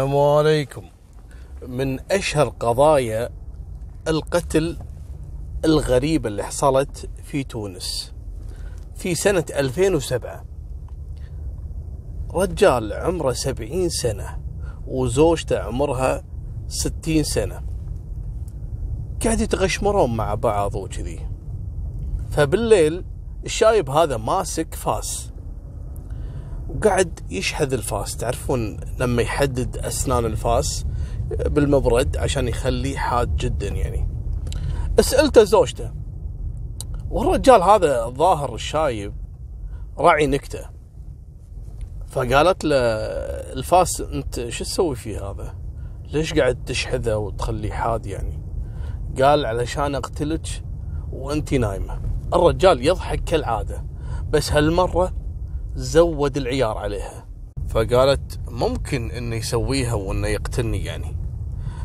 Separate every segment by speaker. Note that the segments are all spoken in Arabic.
Speaker 1: السلام عليكم. من أشهر قضايا القتل الغريبة اللي حصلت في تونس في سنة 2007 رجال عمره 70 سنة وزوجته عمرها 60 سنة. قاعد يتغشمرون مع بعض وكذي. فبالليل الشايب هذا ماسك فاس. وقاعد يشحذ الفاس تعرفون لما يحدد أسنان الفاس بالمبرد عشان يخليه حاد جدا يعني سألته زوجته والرجال هذا ظاهر الشايب راعي نكتة فقالت له الفاس أنت شو تسوي فيه هذا؟ ليش قاعد تشحذه وتخليه حاد يعني؟ قال علشان أقتلك وانت نايمة. الرجال يضحك كالعادة بس هالمرة زود العيار عليها. فقالت ممكن إنه يسويها وإنه يقتلني يعني.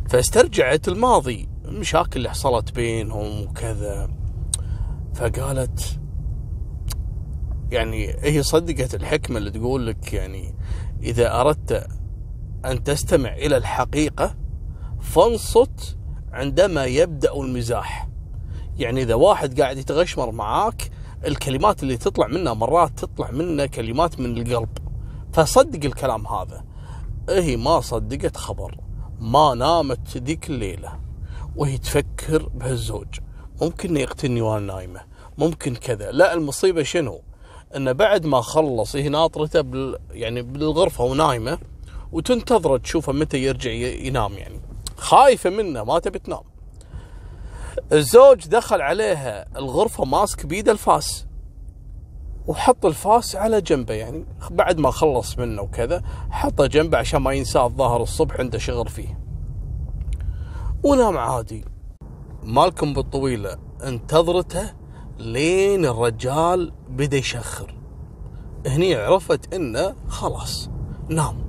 Speaker 1: فاسترجعت الماضي. المشاكل اللي حصلت بينهم وكذا. فقالت يعني هي صدقت الحكمة اللي تقول لك يعني إذا أردت أن تستمع إلى الحقيقة فانصت عندما يبدأ المزاح. يعني إذا واحد قاعد يتغشمر معاك الكلمات اللي تطلع منه مرات تطلع منه كلمات من القلب. فصدق الكلام هذا. هي ما صدقت خبر. ما نامت ذيك الليلة. وهي تفكر بهالزوج. ممكن يقتلني وأنا نايمة. ممكن كذا. لا المصيبة شنو؟ إنه بعد ما خلص هي ناطرته بال يعني بالغرفة ونايمة وتنتظره تشوفه متى يرجع ينام يعني. خايفة منه ما تبي تنام. الزوج دخل عليها الغرفة ماسك بيده الفاس وحط الفاس على جنبه يعني بعد ما خلص منه وكذا حطه جنبه عشان ما ينساه الظاهر الصبح عنده شغل فيه. ونام عادي. مالكم بالطويلة انتظرته لين الرجال بدأ يشخر. هني عرفت إنه خلاص نام.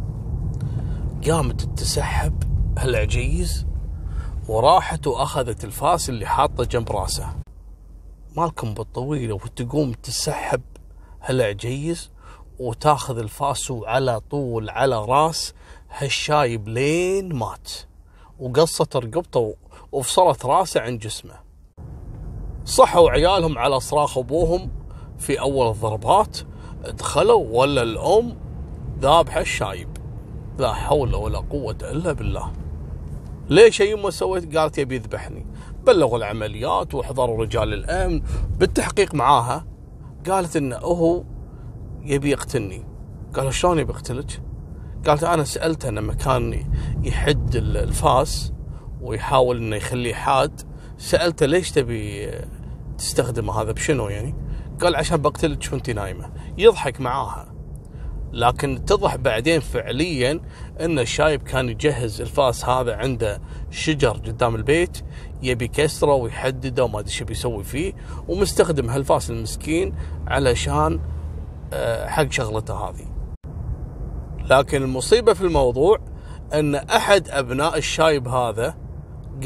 Speaker 1: قامت تتسحب هالعجيز وراحت وأخذت الفاس اللي حاطه جنب راسه. مالكم بالطويلة وتقوم تسحب هالعجيز وتاخذ الفاس على طول على راس هالشايب لين مات. وقصت رقبته وفصلت راسه عن جسمه. صحوا عيالهم على صراخ أبوهم في أول الضربات. دخلوا ولا الأم ذابحه الشايب لا حول ولا قوة إلا بالله. ليش يما سويت؟ قالت يبي يذبحني. بلغوا العمليات وحضروا رجال الأمن بالتحقيق معاها. قالت انه هو يبي يقتلني. قالوا شلون يبي يقتلك؟ قالت أنا سالته لما كان يحد الفاس ويحاول إنه يخليه حاد. سالته ليش تبي تستخدم هذا بشنو يعني؟ قال عشان بقتلك وانت نايمة. يضحك معاها. لكن اتضح بعدين فعليا إن الشايب كان يجهز الفاس هذا عنده شجر قدام البيت يبي كسره ويحدده وما أدري إيش بيسوي فيه ومستخدم هالفاس المسكين علشان آه، حق شغلته هذه. لكن المصيبة في الموضوع إن أحد أبناء الشايب هذا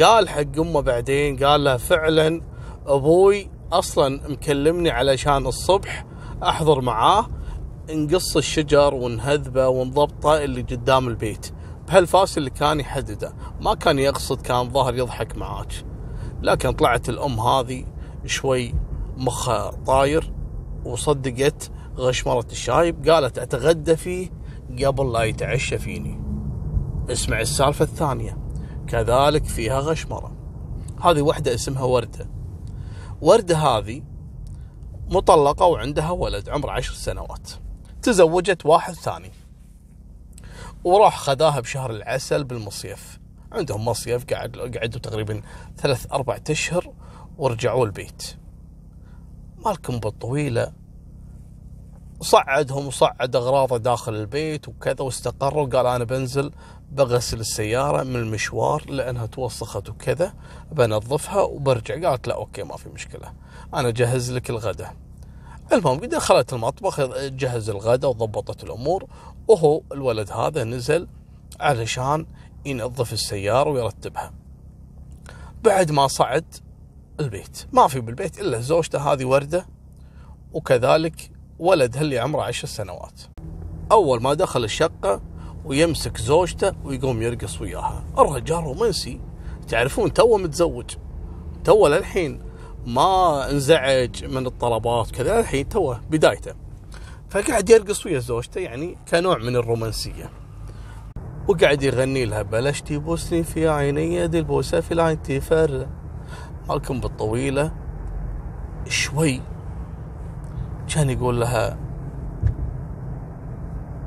Speaker 1: قال حق أمه بعدين قال له فعلا أبوي أصلا مكلمني علشان الصبح أحضر معاه نقص الشجر ونهذبه ونضبطه اللي قدام البيت. بهالفاس اللي كان يحدده ما كان يقصد كان ظهر يضحك معاك. لكن طلعت الأم هذه شوي مخها طاير وصدقت غشمرة الشايب قالت أتغدى فيه قبل لا يتعشى فيني. اسمع السالفة الثانية. كذلك فيها غشمرة. هذه واحدة اسمها وردة. وردة هذه مطلقة وعندها ولد عمره عشر سنوات. تزوجت واحد ثاني. وراح خذاها بشهر العسل بالمصيف. عندهم مصيف قعد قعدوا تقريبا ثلاث أربعة أشهر ورجعوا البيت. مالكم بالطويلة. صعدهم وصعد أغراضه داخل البيت وكذا واستقروا قال أنا بنزل بغسل السيارة من المشوار لأنها توسخت وكذا. بنظفها وبرجع. قالت لا أوكي ما في مشكلة. أنا أجهز لك الغداء. المهم دخلت المطبخ جهز الغداء وضبطت الأمور وهو الولد هذا نزل علشان ينظف السيارة ويرتبها. بعد ما صعد البيت. ما في بالبيت إلا زوجته هذه وردة وكذلك ولدها اللي عمره عشر سنوات. أول ما دخل الشقة ويمسك زوجته ويقوم يرقص وياها. الرجال رومانسي. تعرفون توه متزوج. توه للحين ما انزعج من الطلبات كذا الحين توه بدايته. فقعد يرقص ويا زوجته يعني كنوع من الرومانسية. وقعد يغني لها بلشتي بوسني في عيني يد البوسة في العين تفر. مالكم بالطويلة؟ شوي. كان يقول لها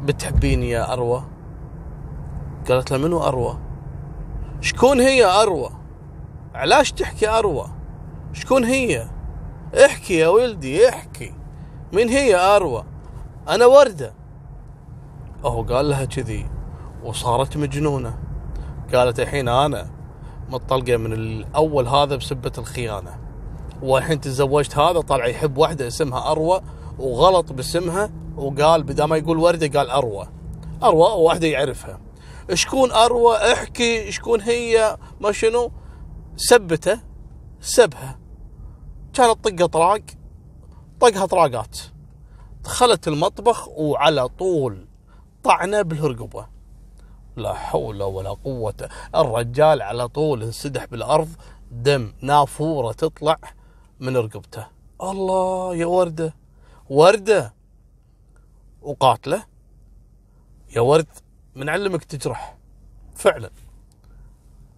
Speaker 1: بتحبيني يا أروى؟ قالت له منو أروى؟ شكون هي أروى؟ علاش تحكي أروى؟ شكون هي؟ احكي يا ولدي احكي. من هي أروى؟ أنا وردة. أهو قال لها كذي وصارت مجنونة. قالت الحين أنا مطلقه من الأول هذا بسبة الخيانة. والحين تزوجت هذا طلع يحب واحدة اسمها أروى وغلط باسمها وقال بدل ما يقول وردة قال أروى. أروى واحدة يعرفها. شكون أروى؟ احكي. شكون هي؟ ما شنو؟ سبته. سبها. كانت طقه طراق طقها طراقات. دخلت المطبخ وعلى طول طعنه بالهرقبة. لا حول ولا قوة الرجال على طول انسدح بالأرض دم نافورة تطلع من رقبته الله يا وردة وردة وقاتله. يا ورد من علمك تجرح. فعلا.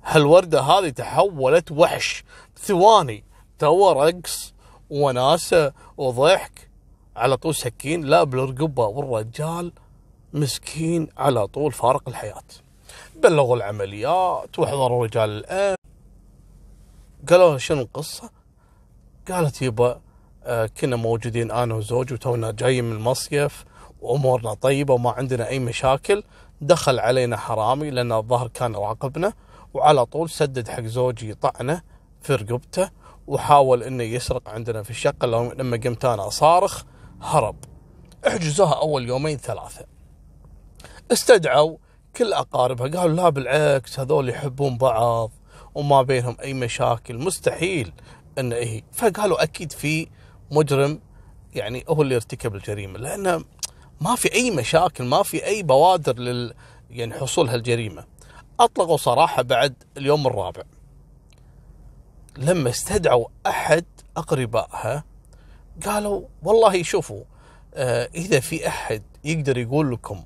Speaker 1: هالوردة هذه تحولت وحش ثواني. تو رقص وناسة وضحك على طول سكين لا بالرقبة والرجال مسكين على طول فارق الحياة. بلغوا العمليات وحضروا رجال الأمن. قالوا شنو القصة؟ قالت يبا آه، كنا موجودين أنا وزوجي وتونا جايين من المصيف وأمورنا طيبة وما عندنا أي مشاكل. دخل علينا حرامي لأن الظهر كان راقبنا وعلى طول سدد حق زوجي طعنه في رقبته وحاول إنه يسرق عندنا في الشقة لما قمت أنا أصارخ هرب. احجزوها أول يومين ثلاثة. استدعوا كل أقاربها قالوا لا بالعكس هذول يحبون بعض وما بينهم أي مشاكل مستحيل إن إيه. فقالوا أكيد في مجرم يعني هو اللي ارتكب الجريمة لأنه ما في أي مشاكل ما في أي بوادر لل يعني حصول هالجريمه أطلقوا صراحة بعد اليوم الرابع. لما استدعوا أحد أقربائها قالوا والله شوفوا آه إذا في أحد يقدر يقول لكم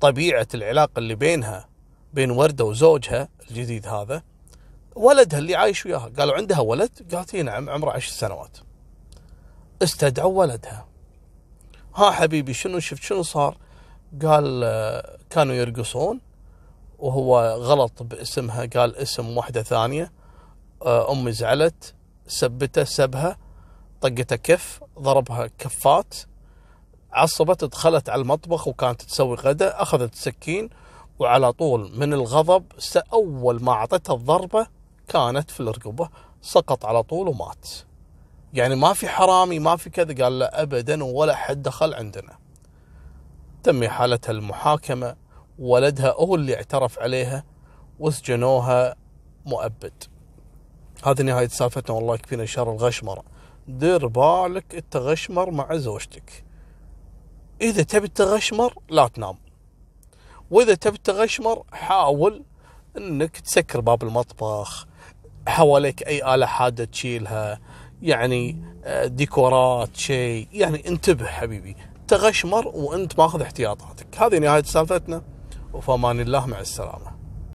Speaker 1: طبيعة العلاقة اللي بينها بين وردة وزوجها الجديد هذا ولدها اللي عايش وياها. قالوا عندها ولد؟ قالت نعم عمره عشر سنوات. استدعوا ولدها. ها حبيبي شنو شفت؟ شنو صار؟ قال آه، كانوا يرقصون وهو غلط باسمها قال اسم واحدة ثانية. آه، أمي زعلت سبته سبها طقته كف ضربها كفات عصبت دخلت على المطبخ وكانت تسوي غدا أخذت سكين وعلى طول من الغضب أول ما أعطتها الضربة كانت في الرقبة سقط على طول ومات. يعني ما في حرامي ما في كذا قال لا أبدا ولا حد دخل عندنا. تم حالتها المحاكمة ولدها هو اللي اعترف عليها وسجنوها مؤبد. هذه نهاية سالفتنا. والله يكفينا شر الغشمرة. دير بالك التغشمر مع زوجتك. إذا تبي تغشمر لا تنام. وإذا تبي تغشمر حاول أنك تسكر باب المطبخ. حواليك أي آلة حادة تشيلها. يعني آه، ديكورات شيء. يعني انتبه حبيبي. تغشمر وأنت ماخذ احتياطاتك. هذه نهاية سالفتنا. وفمان الله مع السلامة.